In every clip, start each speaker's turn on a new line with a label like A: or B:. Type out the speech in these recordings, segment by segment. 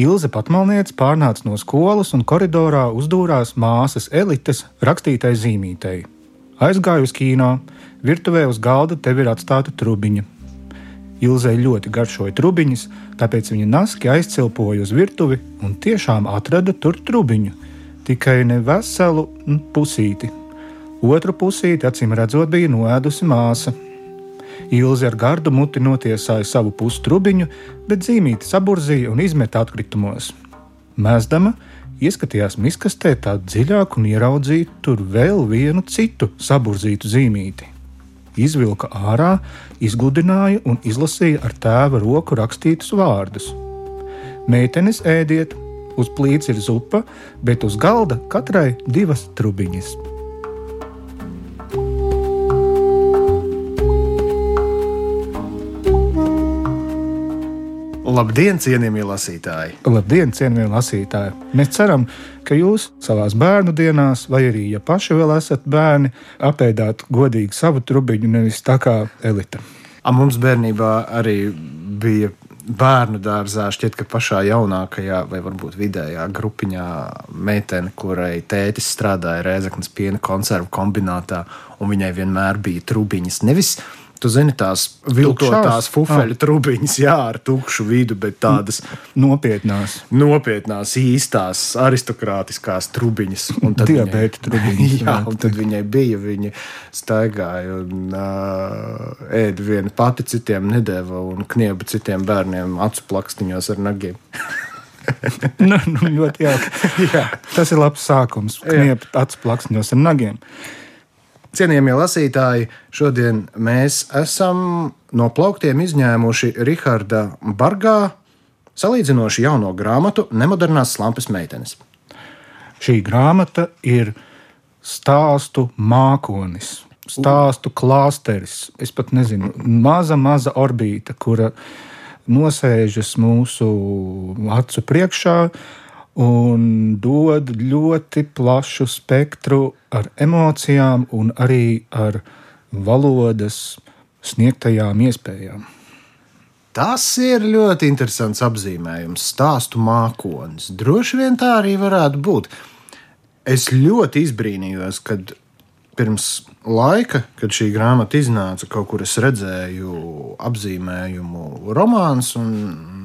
A: Ilze Patmalniece pārnāca no skolas un koridorā uzdūrās māsas elites rakstītai zīmītei. Aizgāju uz kino, virtuvē uz galda tev ir atstāta trubiņa. Ilzei ļoti garšoja trubiņas, tāpēc viņa naski aizcilpoja uz virtuvi un tiešām atrada tur trubiņu. Tikai ne veselu pusīti. Otru pusīti, acīm redzot, bija noēdusi māsa. Ilze ar gardu muti notiesāja savu pustrubiņu, bet zīmīti saburzīja un izmeta atkritumos. Mēsdama ieskatījās miskastē tā dziļāk un ieraudzīja tur vēl vienu citu saburzītu zīmīti. Izvilka ārā, izgludināja un izlasīja ar tēva roku rakstītus vārdus. Meitenes ēdiet, uz plīts ir zupa, bet uz galda katrai divas trubiņas.
B: Labdien, cienījamie lasītāji!
A: Labdien, cienījamie lasītāji! Mēs ceram, ka jūs savā bērnu dienās, vai arī, ja paši vēl esat bērni, apēdāt godīgi savu trubiņu, nevis tā kā elita.
B: A, mums bērnībā arī bija bērnu dārzā, šķiet, ka pašā jaunākajā, vai varbūt vidējā grupiņā, meitene, kurai tētis strādāja Rēzaknes piena konservu kombinātā, un viņai vienmēr bija trubiņas. Nevis Tu zini, tās viltotās fufeļu trubiņas, jā, ar tukšu vidu, bet tādas
A: Nopietnās,
B: nopietnās, īstās, aristokrātiskās trubiņas. Un tad
A: diabēta trubiņas.
B: Jā, un tad viņai bija, viņa staigāja un uh, ēda viena pati, citiem nedēva un knieba citiem bērniem acu plakstiņos ar nagiem.
A: nu, nu, ļoti jauki. Tas ir labs sākums. Kniept acu plakstņos ar nagiem.
B: Cienījamie lasītāji, šodien mēs esam no plauktiem izņēmuši Raharda Bargā salīdzinoši jauno grāmatu Nemodernās slampas meitenes.
A: Šī grāmata ir stāstu mākonis, stāstu klāsteris. Es pat nezinu, maza, maza orbīta, kura nosēžas mūsu acu priekšā un dod ļoti plašu spektru ar emocijām un arī ar valodas sniegtajām iespējām.
B: Tas ir ļoti interesants apzīmējums, stāstu mākonis. Droši vien tā arī varētu būt. Es ļoti izbrīnījos, kad pirms laika, kad šī grāmata iznāca, kaut kur es redzēju apzīmējumu romāns un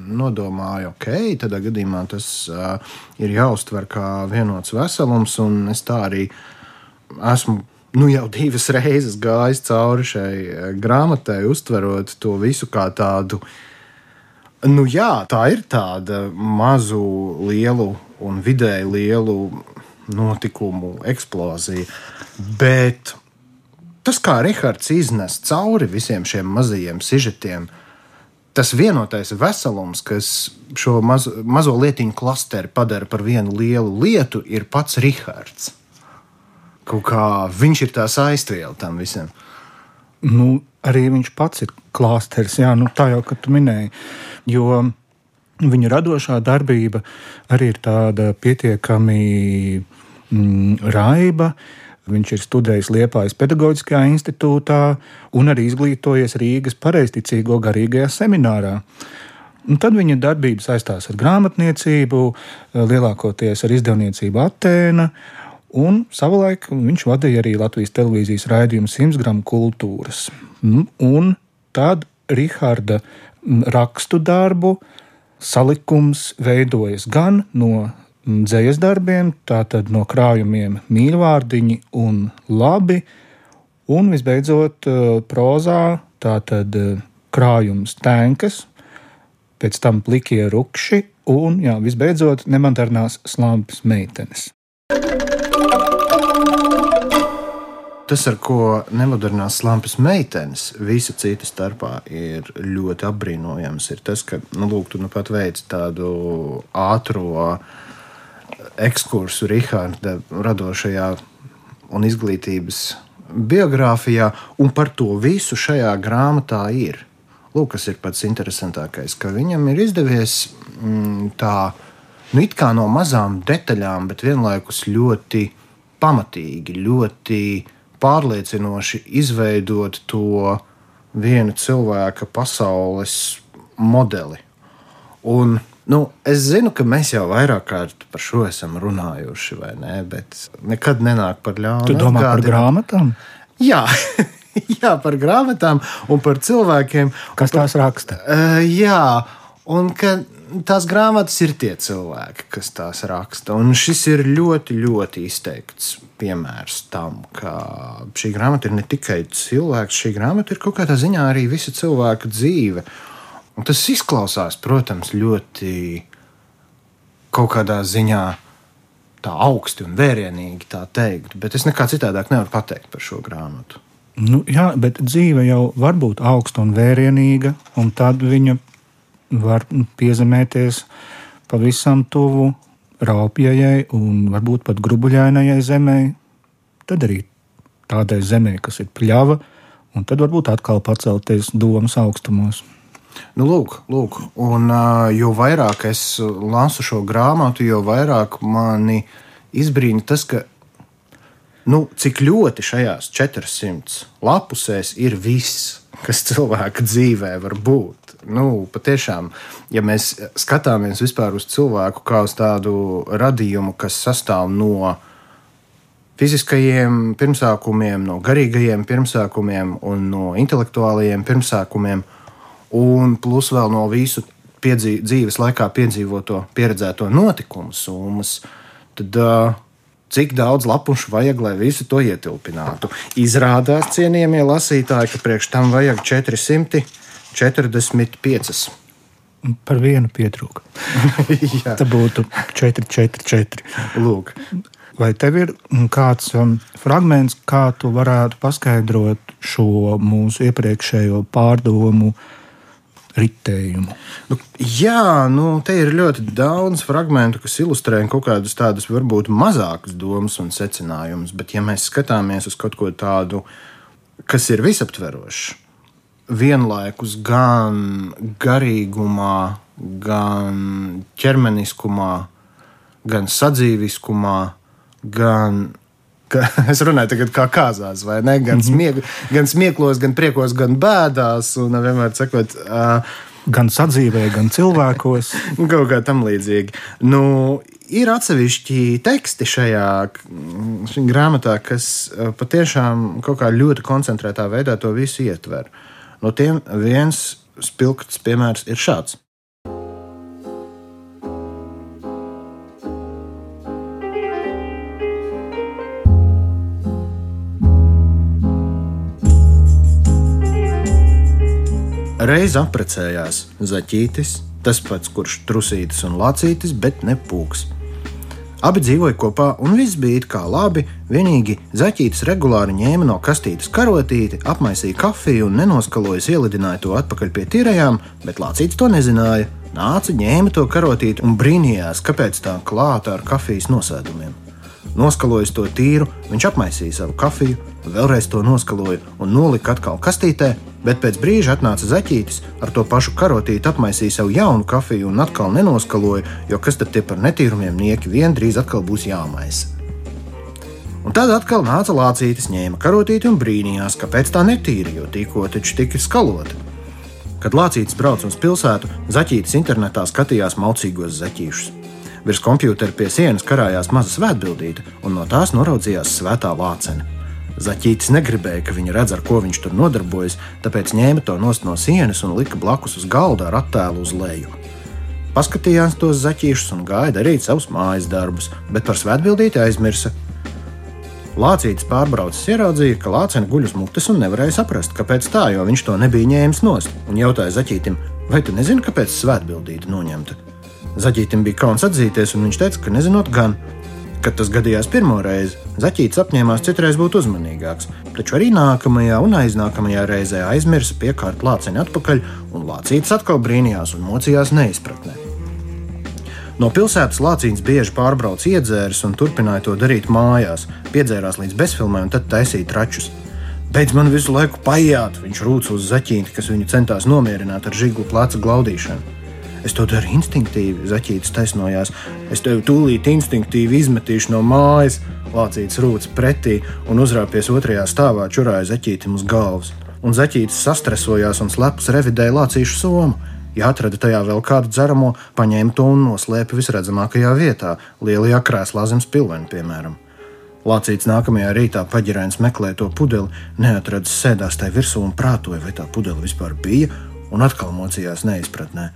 B: nodomāju, ok, tādā gadījumā tas uh, ir jāuztver kā vienots veselums, un es tā arī esmu nu, jau divas reizes gājis cauri šai grāmatai, uztverot to visu kā tādu. Nu, jā, tā ir tāda mazu, lielu un vidēji lielu notikumu eksplozija. Bet tas, kā Rahards iznes cauri visiem šiem mazajiem sižetiem, tas vienotais veselums, kas šo mazo, mazo lietiņu klasteri padara par vienu lielu lietu, ir pats Rahards. Viņš ir tā aiztviela tam visam.
A: Nu, arī viņš pats ir klāsteris, jā, nu, tā jau kā tu minēji. Jo viņa radošā darbība arī ir tāda pietiekami mm, raiba. Viņš ir studējis Liepājas pedagoģiskajā institūtā un arī izglītojies Rīgas pareizticīgo garīgajā seminārā. Un tad viņa darbība saistās ar grāmatniecību, lielākoties ar izdevniecību Atēna. Un savulaik viņš vadīja arī Latvijas televīzijas raidījumu Simts gramu kultūras. Mm, Un tad Raharda rakstu darbu salikums veidojas gan no dzīslas darbiem, tātad no krājumiem mīļvārdiņi un labi, un visbeidzot eh, prozā tātad eh, krājums tēnkas, pēc tam plikie rupši un, jā, visbeidzot, nemodernās slāpes meitenes.
B: Tas, ar ko nemodernās lampas meitenes, visa cita starpā, ir ļoti apbrīnojams, ir tas, ka nu, lūk, tu nu pat veici tādu ātrā ekskursu Rahāda radošajā un izglītības biogrāfijā, un par to visu šajā grāmatā ir. Lūk, kas ir pats interesantākais, ka viņam ir izdevies mm, tā, nu, it kā no mazām detaļām, bet vienlaikus ļoti pamatīgi, ļoti pārliecinoši izveidot to viena cilvēka pasaules modeli. Un, nu, es zinu, ka mēs jau vairāk kārt par šo esam runājuši, vai ne? Bet nekad nenāk par ļaunu.
A: Tu domā par grāmatām?
B: Jā. jā, par grāmatām un par cilvēkiem.
A: Kas par, tās raksta?
B: Uh, jā, un ka tās grāmatas ir tie cilvēki, kas tās raksta. Un šis ir ļoti, ļoti izteikts piemērs tam, ka šī grāmata ir ne tikai cilvēks, šī grāmata ir kaut kādā ziņā arī visa cilvēka dzīve. Un tas izklausās, protams, ļoti kaut kādā ziņā tā augsti un vērienīgi tā teikt, bet es nekā citādāk nevaru pateikt par šo grāmatu.
A: Nu, jā, bet dzīve jau var būt augsta un vērienīga, un tad viņa var piezemēties pavisam tuvu raupjajai un varbūt pat grubuļainajai zemē. Tad arī tādai zemē, kas ir pļava, un tad varbūt atkal pacelties domas augstumos.
B: Nu, lūk, lūk. Un, jo vairāk es lasu šo grāmatu, jo vairāk mani izbrīna tas, ka nu, cik ļoti šajās 400 lapusēs ir viss, kas cilvēka dzīvē var būt. Nu, patiešām, ja mēs skatāmies vispār uz cilvēku kā uz tādu radījumu, kas sastāv no fiziskajiem pirmsākumiem, no garīgajiem pirmsākumiem un no intelektuālajiem pirmsākumiem, un plus vēl no visu piedzīv, dzīves laikā piedzīvoto, pieredzēto notikumu summas, tad uh, cik daudz lapušu vajag, lai visu to ietilpinātu. Izrādās, cienījamie lasītāji, ka priekš tam vajag 445.
A: Par vienu pietrūka. Tā būtu 4, 4, 4.
B: Lūk.
A: Vai tev ir kāds um, fragments, kā tu varētu paskaidrot šo mūsu iepriekšējo pārdomu uh, ritējumu.
B: Nu, jā, nu, te ir ļoti daudz fragmentu, kas ilustrē kaut kādas tādas varbūt mazākas domas un secinājumus, bet ja mēs skatāmies uz kaut ko tādu, kas ir visaptverošs, vienlaikus gan garīgumā, gan ķermeniskumā, gan sadzīviskumā, gan es runāju tagad kā kāzās, vai ne? Gan, mm -hmm. smieg, gan smieklos, gan priekos, gan bēdās. Un vienmēr sakot, uh,
A: gan sadzīvē, gan cilvēkos.
B: Kaut kā tam līdzīgi. Nu, ir atsevišķi teksti šajā, šajā grāmatā, kas patiešām kaut kā ļoti koncentrētā veidā to visu ietver. No tiem viens spilgts piemērs ir šāds. Reiz apprecējās zaķītis, tas pats, kurš trusītis un lācītis, bet ne pūks. Abi dzīvoja kopā, un viss bija it kā labi. Vienīgi zaķītis regulāri ņēma no kastītes karotīti, apmaisīja kafiju un nenoskalojas ielidināja to atpakaļ pie tīrajām, bet lācītis to nezināja. Nāca, ņēma to karotīti un brīnījās, kāpēc tā klāta ar kafijas nosēdumiem. Noskalojis to tīru, viņš apmaisīja savu kafiju, vēlreiz to noskaloja un nolika atkal kastītē, bet pēc brīža atnāca zaķītis, ar to pašu karotīti apmaisīja sev jaunu kafiju un atkal nenoskaloja, jo kas tad tie par netīrumiem nieki vien drīz atkal būs jāmaisa. Un tad atkal nāca lācītis, ņēma karotīti un brīnījās, kāpēc tā netīra, jo tikko taču tika skalota. Kad lācītis brauca uz pilsētu, zaķītis internetā skatījās maucīgos zaķīšus. Virs kompjutera pie sienas karājās maza svētbildīte, un no tās noraudzījās svētā vācene. Zaķītis negribēja, ka viņi redz, ar ko viņš tur nodarbojas, tāpēc ņēma to nost no sienas un lika blakus uz galda ar attēlu uz leju. Paskatījās tos zaķīšus un gāja darīt savus mājas darbus, bet par svētbildīti aizmirsa. Lācītis pārbraucis ieraudzīja, ka lācene guļ uz mutes un nevarēja saprast, kāpēc tā, jo viņš to nebija ņēmis nost, un jautāja zaķītim, vai tu nezini, kāpēc svētbildīte noņemta. Zaķītim bija kauns atzīties, un viņš teica, ka nezinot gan. Kad tas gadījās pirmo reizi, Zaķītis apņēmās citreiz būt uzmanīgāks, taču arī nākamajā un aiznākamajā reizē aizmirsa piekārt lāciņu atpakaļ, un lācītis atkal brīnījās un mocījās neizpratnē. No pilsētas Lācīns bieži pārbrauc iedzēris un turpināja to darīt mājās, piedzērās līdz bezfilmai un tad taisīja tračus. Beidz man visu laiku paiet, viņš rūc uz zaķīti, kas viņu centās nomierināt ar žiglu pleca glaudīšanu. Es to daru instinktīvi, zaķītis taisnojās. Es tevi tūlīt instinktīvi izmetīšu no mājas. Lācīts rūc pretī un uzrāpies otrajā stāvā, čurāja zaķītim uz galvas. Un zaķītis sastresojās un slepus revidēja lācīšu somu. Ja atrada tajā vēl kādu dzeramo, paņēma to un noslēpa visredzamākajā vietā, lielajā krēslā zem spilvena, piemēram. Lācīts nākamajā rītā paģirēns meklēja to pudeli, neatradis sēdās tajā virsū un prātoja, vai tā pudele vispār bija, un atkal mocījās neizpratnē.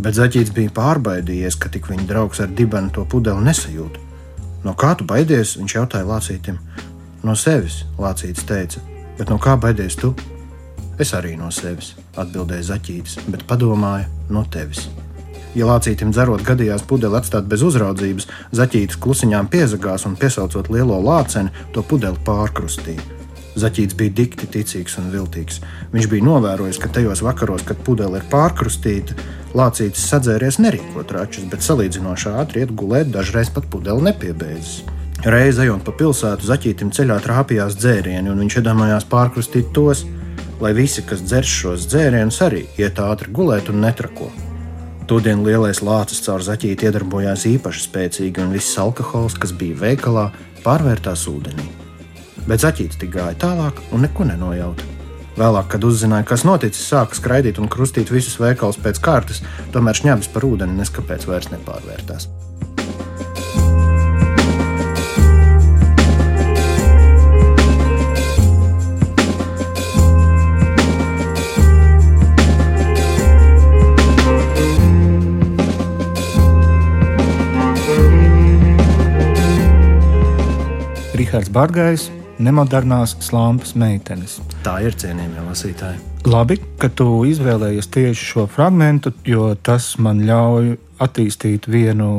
B: Bet zaķīts bija pārbaidījies, ka tik viņa draugs ar dibenu to pudeli nesajūt. No kā tu baidies? Viņš jautāja Lācītam. No sevis, Lācīts teica, bet no kā baidies tu? Es arī no sevis, atbildēja zaķītis, bet padomāja no tevis. Ja lācītim dzerot gadījās pudeli atstāt bez uzraudzības, zaķītis klusiņām piezagās un piesaucot lielo lāceni, to pudeli pārkrustīja. Zaķītis bija dikti ticīgs un viltīgs. Viņš bija novērojis, ka tajos vakaros, kad pudele ir pārkrustīta, lācītis sadzēries nerīkot račus, bet salīdzinoši ātri iet gulēt, dažreiz pat pudeli nepiebeidzas. Reizē ejot pa pilsētu, zaķītim ceļā trāpījās dzērieni, un viņš iedomājās pārkrustīt tos, lai visi, kas dzer šos dzērienus, arī iet ātri gulēt un netrako. Todien lielais lācis caur zaķīti iedarbojās īpaši spēcīgi, un viss alkohols, kas bija veikalā, pārvērtās ūdenī. Bet zaķītis tik gāja tālāk un neko nenojauta. Vēlāk, kad uzzināja, kas noticis, sāka skraidīt un krustīt visus veikalus pēc kārtas, tomēr šņabis par ūdeni neskapēc vairs nepārvērtās.
A: Rihards Bargais, nemodernās slāpes meitenes.
B: Tā ir cienījamie lasītāji.
A: Labi, ka tu izvēlējies tieši šo fragment, jo tas man ļauj attīstīt vienu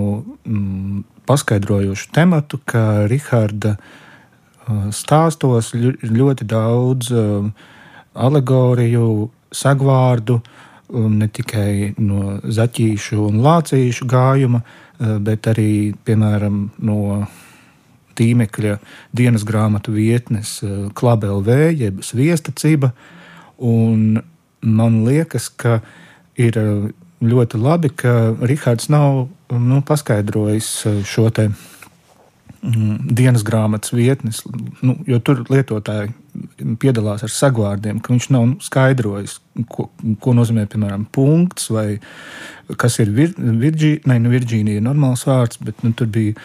A: mm, paskaidrojošu tematu, ka Riharda uh, stāstos ļoti daudz uh, alegoriju, sagvārdu, um, ne tikai no zaķīšu un lācīšu gājuma, uh, bet arī, piemēram, no tīmekļa dienas grāmatu vietnes eh, KLB, jeb Sviesta ciba. Man liekas, ka ir eh, ļoti labi, ka Rihards nav nu, paskaidrojis eh, šo te mm, dienas grāmatas vietnes, nu, jo tur lietotāji piedalās ar sagvārdiem, ka viņš nav skaidrojis, ko, ko nozīmē, piemēram, punkts vai kas ir vir, Virģīnija. Nē, nu, Virģīnija ir normāls vārds, bet nu, tur bija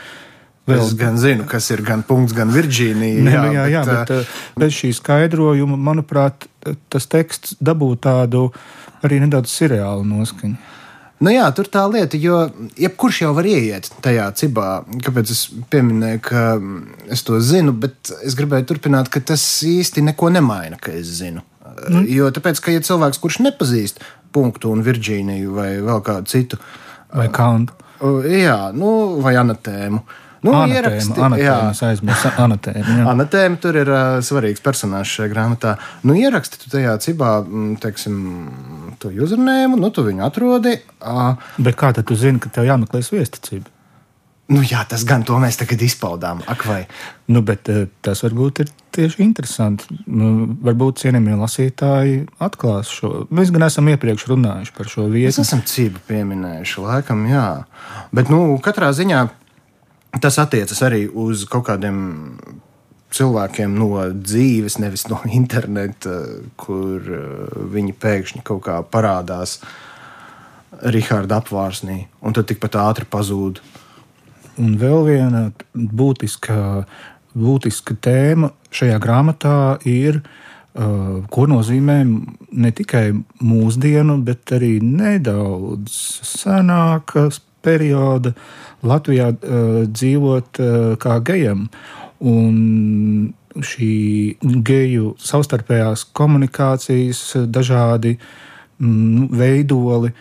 B: Vēl... Es gan zinu, kas ir gan punkts, gan Virģīnija.
A: Jā, jā, jā, bet, jā, bet bez šī skaidrojuma, manuprāt, tas teksts dabū tādu arī nedaudz seriālu noskaņu.
B: Nu jā, tur tā lieta, jo jebkurš jau var ieiet tajā cibā. Kāpēc es pieminēju, ka es to zinu, bet es gribēju turpināt, ka tas īsti neko nemaina, ka es zinu. Mm. Jo tāpēc, ka ja cilvēks, kurš nepazīst punktu un Virģīniju vai vēl kādu citu,
A: vai kādu,
B: jā, nu, vai anatēmu. Uh,
A: Nu, ieraksti, anatēmas, aizmirsu, anatēma,
B: anatēma tur ir uh, svarīgs personāžs šajā grāmatā. Nu, ieraksti tu tajā cibā, teiksim, to uzrunējumu, nu, tu viņu atrodi. Uh,
A: Bet kā tad tu zini, ka tev jāmeklē viesticība?
B: Nu, jā, tas gan to mēs tagad izpaudām. Ak, vai?
A: Nu, bet tas varbūt ir tieši interesanti. Nu, varbūt cienījamie lasītāji atklās šo. Mēs gan esam iepriekš runājuši par šo vietu.
B: Mēs esam cību pieminējuši, laikam, jā. Bet, nu, katrā ziņā tas attiecas arī uz kaut kādiem cilvēkiem no dzīves, nevis no interneta, kur uh, viņi pēkšņi kaut kā parādās Rahāda apvārsnī, un tad tikpat ātri pazūd.
A: Un vēl viena būtiska, būtiska tēma šajā grāmatā ir, uh, ko nozīmē ne tikai mūsdienu, bet arī nedaudz senākas perioda Latvijā uh, dzīvot uh, kā gejam. Un šī geju savstarpējās komunikācijas, dažādi mm, veidoli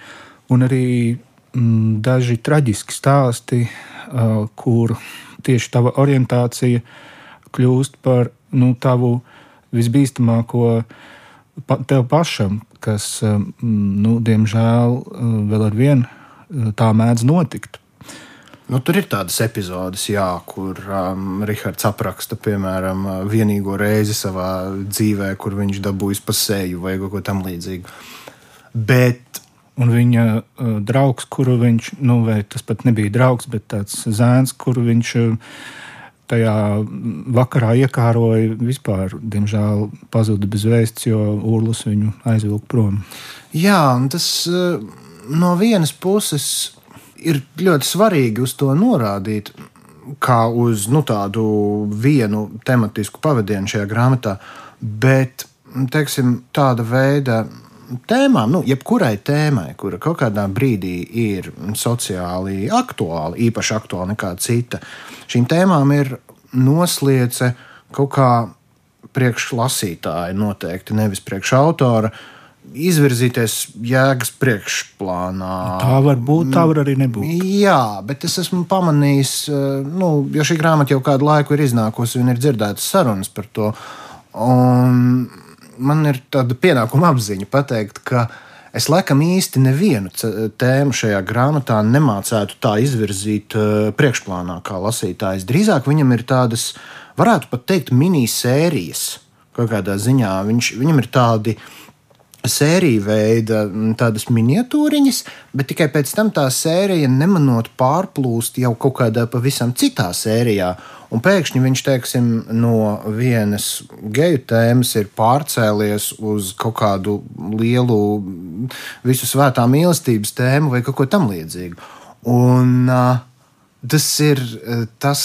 A: un arī mm, daži traģiski stāsti, uh, kur tieši tava orientācija kļūst par nu, tavu visbīstamāko pa, tev pašam, kas, nu, diemžēl, vēl ar vienu tā mēdz notikt.
B: Nu, tur ir tādas epizodes, jā, kur um, Rahards apraksta, piemēram, vienīgo reizi savā dzīvē, kur viņš dabūjis pa seju vai kaut ko tamlīdzīgu. Bet
A: Un viņa uh, draugs, kuru viņš, nu, vai tas pat nebija draugs, bet tāds zēns, kuru viņš uh, tajā vakarā iekāroja, vispār, diemžēl, pazuda bez vēsts, jo Urlus viņu aizvilka prom.
B: Jā, un tas uh, no vienas puses ir ļoti svarīgi uz to norādīt, kā uz nu, tādu vienu tematisku pavadienu šajā grāmatā, bet teiksim, tāda veida tēmām, nu, jebkurai tēmai, kura kaut kādā brīdī ir sociāli aktuāla, īpaši aktuāla nekā cita, šīm tēmām ir noslēdze kaut kā priekšlasītāja noteikti, nevis priekšautora. Izvirzīties jēgas priekšplānā.
A: Tā var būt, tā var arī nebūt.
B: Jā, bet es esmu pamanījis, eh, nu, jo šī grāmata jau kādu laiku ir iznākusi un ir dzirdētas sarunas par to. Un man ir tāda pienākuma apziņa pateikt, ka es laikam īsti nevienu tēmu šajā grāmatā nemācētu tā izvirzīt uh, priekšplānā kā lasītājs. Drīzāk viņam ir tādas, varētu pat teikt, minisērijas. Kaut kādā ziņā Viņš, viņam ir tādi sērija veida tādas miniatūriņas, bet tikai pēc tam tā sērija nemanot pārplūst jau kaut kādā pavisam citā sērijā. Un pēkšņi viņš, teiksim, no vienas geju tēmas ir pārcēlies uz kaut kādu lielu, visu svētā mīlestības tēmu vai kaut ko tamlīdzīgu. Un uh, tas ir tas,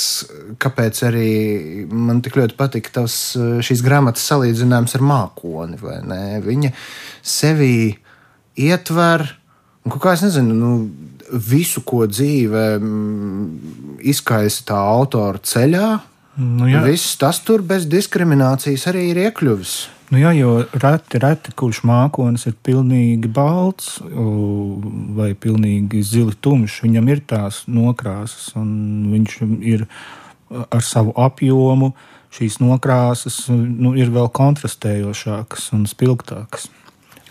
B: kāpēc arī man tik ļoti patika tas, šīs grāmatas salīdzinājums ar mākoni. Viņa sevi ietver, un kā nezinu, nu, visu, ko dzīve mm, izkaisa tā autora ceļā. Nu, jā. Viss tas tur bez diskriminācijas arī ir iekļuvis.
A: Nu jā, jo reti, reti kurš mākslinieks ir pilnīgi balts vai pilnīgi zili tumšs. Viņam ir tās nokrāsas, un viņš ir ar savu apjomu. Šīs nokrāsas nu, ir vēl kontrastējošākas un spilgtākas.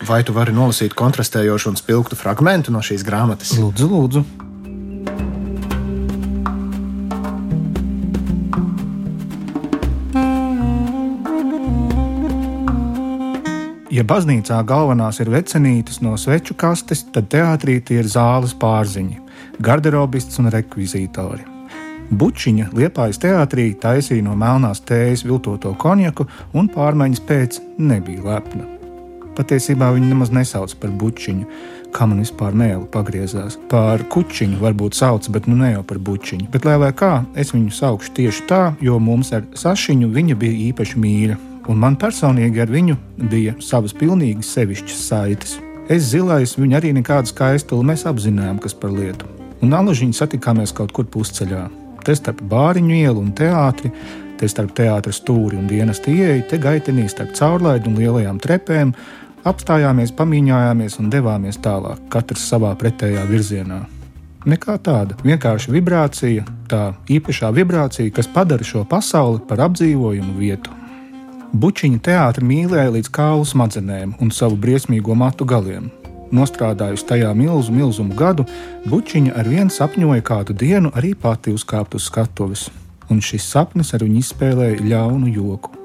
B: Vai tu vari nolasīt kontrastējošu un spilgtu fragment no šīs grāmatas?
A: Lūdzu, lūdzu. Ja baznīcā galvenās ir vecenītes no sveču kastes, tad teātrī tie ir zāles pārziņi, garderobists un rekvizītori. Bučiņa liepājas teātrī taisīja no melnās tējas viltoto konjaku un pārmaiņas pēc nebija lepna. Patiesībā viņu nemaz nesauc par bučiņu, kā man vispār mēlu pagriezās. Par kučiņu varbūt sauc, bet nu ne jau par bučiņu. Bet lai kā, es viņu saukšu tieši tā, jo mums ar Sašiņu viņa bija īpaši mīļa. Un man personīgi ar viņu bija savas pilnīgi sevišķas saites. Es zilais, viņa arī nekādu skaistulu mēs apzinājām, kas par lietu. Un alažiņu satikāmies kaut kur pusceļā. Te starp bāriņu ielu un teātri, te starp teātras stūri un dienas ieeju, te gaitenī starp caurlaidu un lielajām trepēm, Apstājāmies, pamīņājāmies un devāmies tālāk, katrs savā pretējā virzienā. Nekā tāda, vienkārši vibrācija, tā īpašā vibrācija, kas padara šo pasauli par apdzīvojumu vietu. Bučiņa teātris mīlēja līdz kaulu smadzenēm un savu briesmīgo matu galiem. Nostrādājusi tajā milzu, milzumu gadu, Bučiņa ar vienu sapņoja kādu dienu arī pati uzkāpt uz skatuves, un šis sapnis ar viņu izspēlēja ļaunu joku.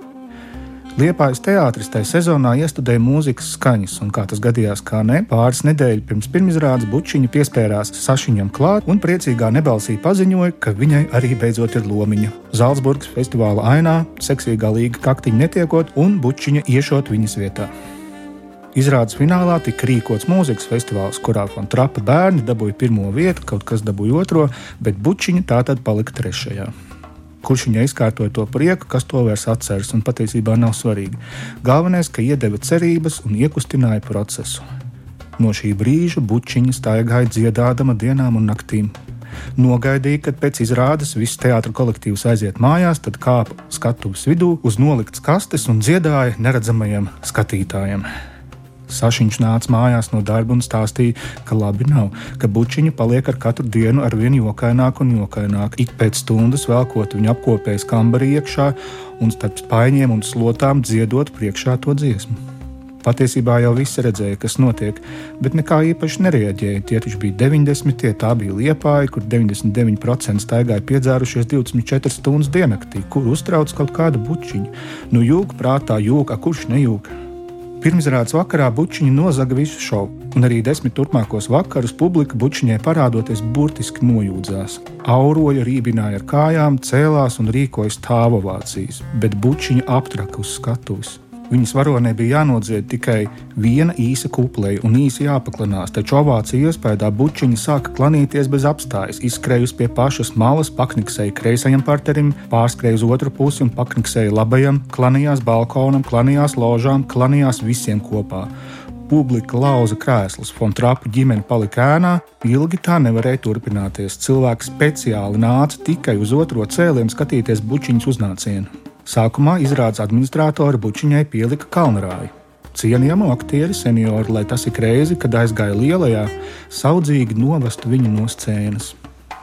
A: Liepājas teātris tajā sezonā iestudēja mūzikas skaņas, un kā tas gadījās, kā ne, pāris nedēļas pirms pirmizrādes bučiņa piespērās Sašiņam klāt un priecīgā nebalsī paziņoja, ka viņai arī beidzot ir lomiņa. Zaldzburgas festivāla ainā, seksīgā līga kaktiņa netiekot un bučiņa iešot viņas vietā. Izrādes finālā tika rīkots mūzikas festivāls, kurā Fon Trapa bērni dabūja pirmo vietu, kaut kas dabūja otro, bet bučiņa tā tad palika trešajā kurš viņai izkārtoja to prieku, kas to vairs atceras, un patiesībā nav svarīgi. Galvenais, ka iedeva cerības un iekustināja procesu. No šī brīža bučiņa staigāja dziedādama dienām un naktīm. Nogaidīja, kad pēc izrādes viss teātris kolektīvs aiziet mājās, tad kāpa skatuves vidū uz noliktas kastes un dziedāja neredzamajiem skatītājiem. Sašiņš nāca mājās no darba un stāstīja, ka labi nav, ka bučiņa paliek ar katru dienu ar vien jokaināk un jokaināk. Ik pēc stundas velkot viņu apkopējas kambarī iekšā un starp spaiņiem un slotām dziedot priekšā to dziesmu. Patiesībā jau visi redzēja, kas notiek, bet nekā īpaši nereaģēja. Tie taču bija 90. tā bija liepāja, kur 99% staigāja piedzērušies 24 stundas diennaktī, kur uztrauc kaut kādu bučiņu. Nu, jūka prātā, jūka, kurš nejūka. Pirmizrādes vakarā bučiņi nozaga visu šovu, un arī desmit turpmākos vakarus publika bučiņai parādoties burtiski nojūdzās. Auroja, rībināja ar kājām, cēlās un rīkoja stāvovācijas, bet bučiņi aptraka uz skatuves. Viņas varonē bija jānodzied tikai viena īsa kupleja un īsi jāpaklanās, taču ovācija iespējā bučiņi sāka klanīties bez apstājas, izskrējusi pie pašas malas, pakniksēja kreisajam partnerim, pārskrēja uz otru pusi un pakniksēja labajam, klanījās balkonam, klanījās ložām, klanījās visiem kopā. Publika lauza krēslus, Fontrapu ģimene palika ēnā, ilgi tā nevarēja turpināties. Cilvēki speciāli nāca tikai uz otro cēlienu skatīties bučiņas uznācienu. Sākumā izrādes administratora bučiņai pielika kalnrāju. Cienījamu aktieri seniori, lai tas ik reizi, kad aizgāja lielajā, saudzīgi novestu viņu no scēnas.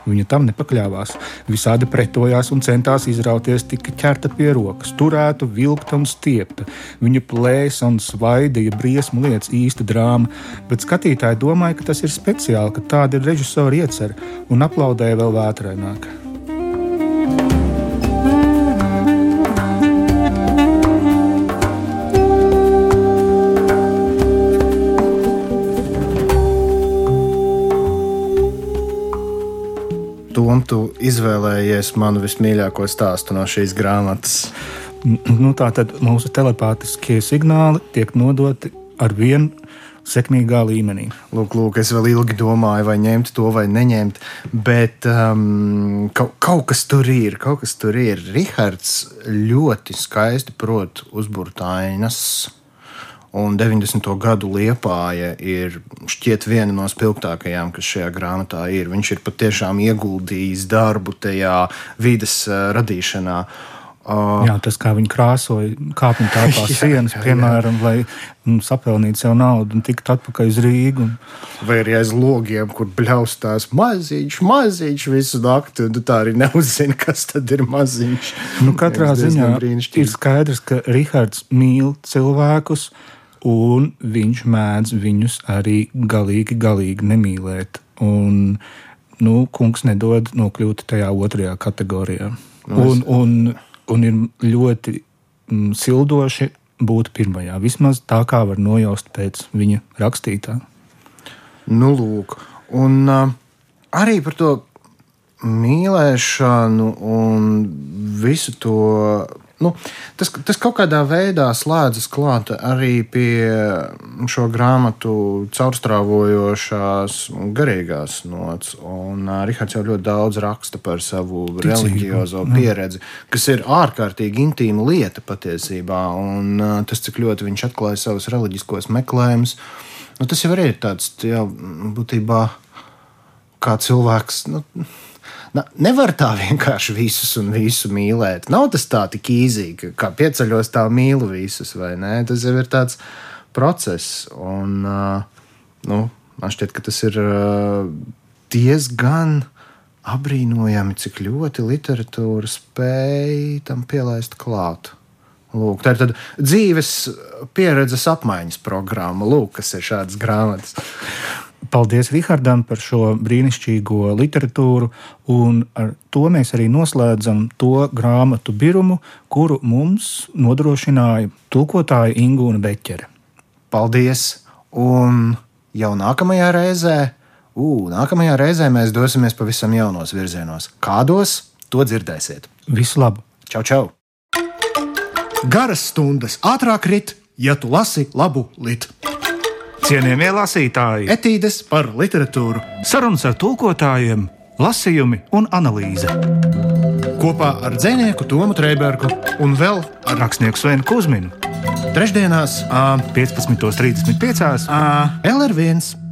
A: Viņa tam nepakļāvās. Visādi pretojās un centās izrauties, tika ķerta pie rokas, turēta, vilkta un stiepta. Viņa plēsa un svaidīja briesmu lietas, īsta drāma, bet skatītāji domāja, ka tas ir speciāli, ka tāda ir režisora iecerē, un aplaudēja vēl vētraināk.
B: Tom, tu izvēlējies manu vismīļāko stāstu no šīs grāmatas.
A: Nu, tā tad mūsu telepātiskie signāli tiek nodoti ar vienu sekmīgā līmenī.
B: Lūk, lūk, es vēl ilgi domāju, vai ņemt to vai neņemt, bet um, kaut, kaut kas tur ir. Kaut kas tur ir. Rihards ļoti skaisti prot uzbūrt ainas. Un 90. gadu liepāja ir šķiet viena no spilgtākajām, kas šajā grāmatā ir. Viņš ir patiešām ieguldījis darbu tajā vidas uh, radīšanā.
A: Uh, jā, tas, kā viņi krāsoja kāpņu telpā sienas, piemēram, lai nu, sapelnītu sev naudu un tiktu atpakaļ uz Rīgu.
B: Vai arī aiz logiem, kur bļaustās maziņš, maziņš visu nakti, un tu tā arī neuzzini, kas tad ir maziņš.
A: Nu, katrā ziņā ir skaidrs, ka Rihards mīl cilvēkus, uh, un viņš mēdz viņus arī galīgi, galīgi nemīlēt. Un, nu, kungs nedod nokļūt tajā otrajā kategorijā. Nu, un, un, un ir ļoti mm, sildoši būt pirmajā. Vismaz tā kā var nojaust pēc viņa rakstītā.
B: Nu, lūk, un uh, arī par to mīlēšanu un visu to Nu, tas, tas kaut kādā veidā slēdzas klāt arī pie šo grāmatu caurstrāvojošās garīgās nots. Un uh, Rihards jau ļoti daudz raksta par savu Ticību. reliģiozo pieredzi, kas ir ārkārtīgi intīma lieta patiesībā. Un uh, tas, cik ļoti viņš atklāja savus reliģiskos meklējumus, nu, tas jau ir tāds, jā, būtībā, kā cilvēks. Nu, Na, nevar tā vienkārši visus un visu mīlēt. Nav tas tā tik īzīgi, kā pieceļos, tā mīlu visus, vai ne? Tas jau ir tāds process. Un, nu, man šķiet, ka tas ir diezgan apbrīnojami, cik ļoti literatūra spēj tam pielaist klāt. Lūk, tā ir tāda dzīves pieredzes apmaiņas programma, Lūk, kas ir šādas grāmatas.
A: Paldies Rihardam par šo brīnišķīgo literatūru, un ar to mēs arī noslēdzam to grāmatu birumu, kuru mums nodrošināja tulkotāja Ingūna Beķere.
B: Paldies! Un jau nākamajā reizē, ū, nākamajā reizē mēs dosimies pavisam jaunos virzienos. Kādos to dzirdēsiet?
A: Visu labu!
B: Čau, čau! Garas stundas ātrāk rit, ja tu lasi labu litu.
C: Cienījamie lasītāji,
B: etīdes par literatūru,
C: sarunas ar tulkotājiem, lasījumi un analīze.
B: Kopā ar dzinieku Tomu Trēbergu un vēl
C: ar rakstnieku Svenu Kusminu.
B: Trešdienās,
C: 15.35.
B: LR1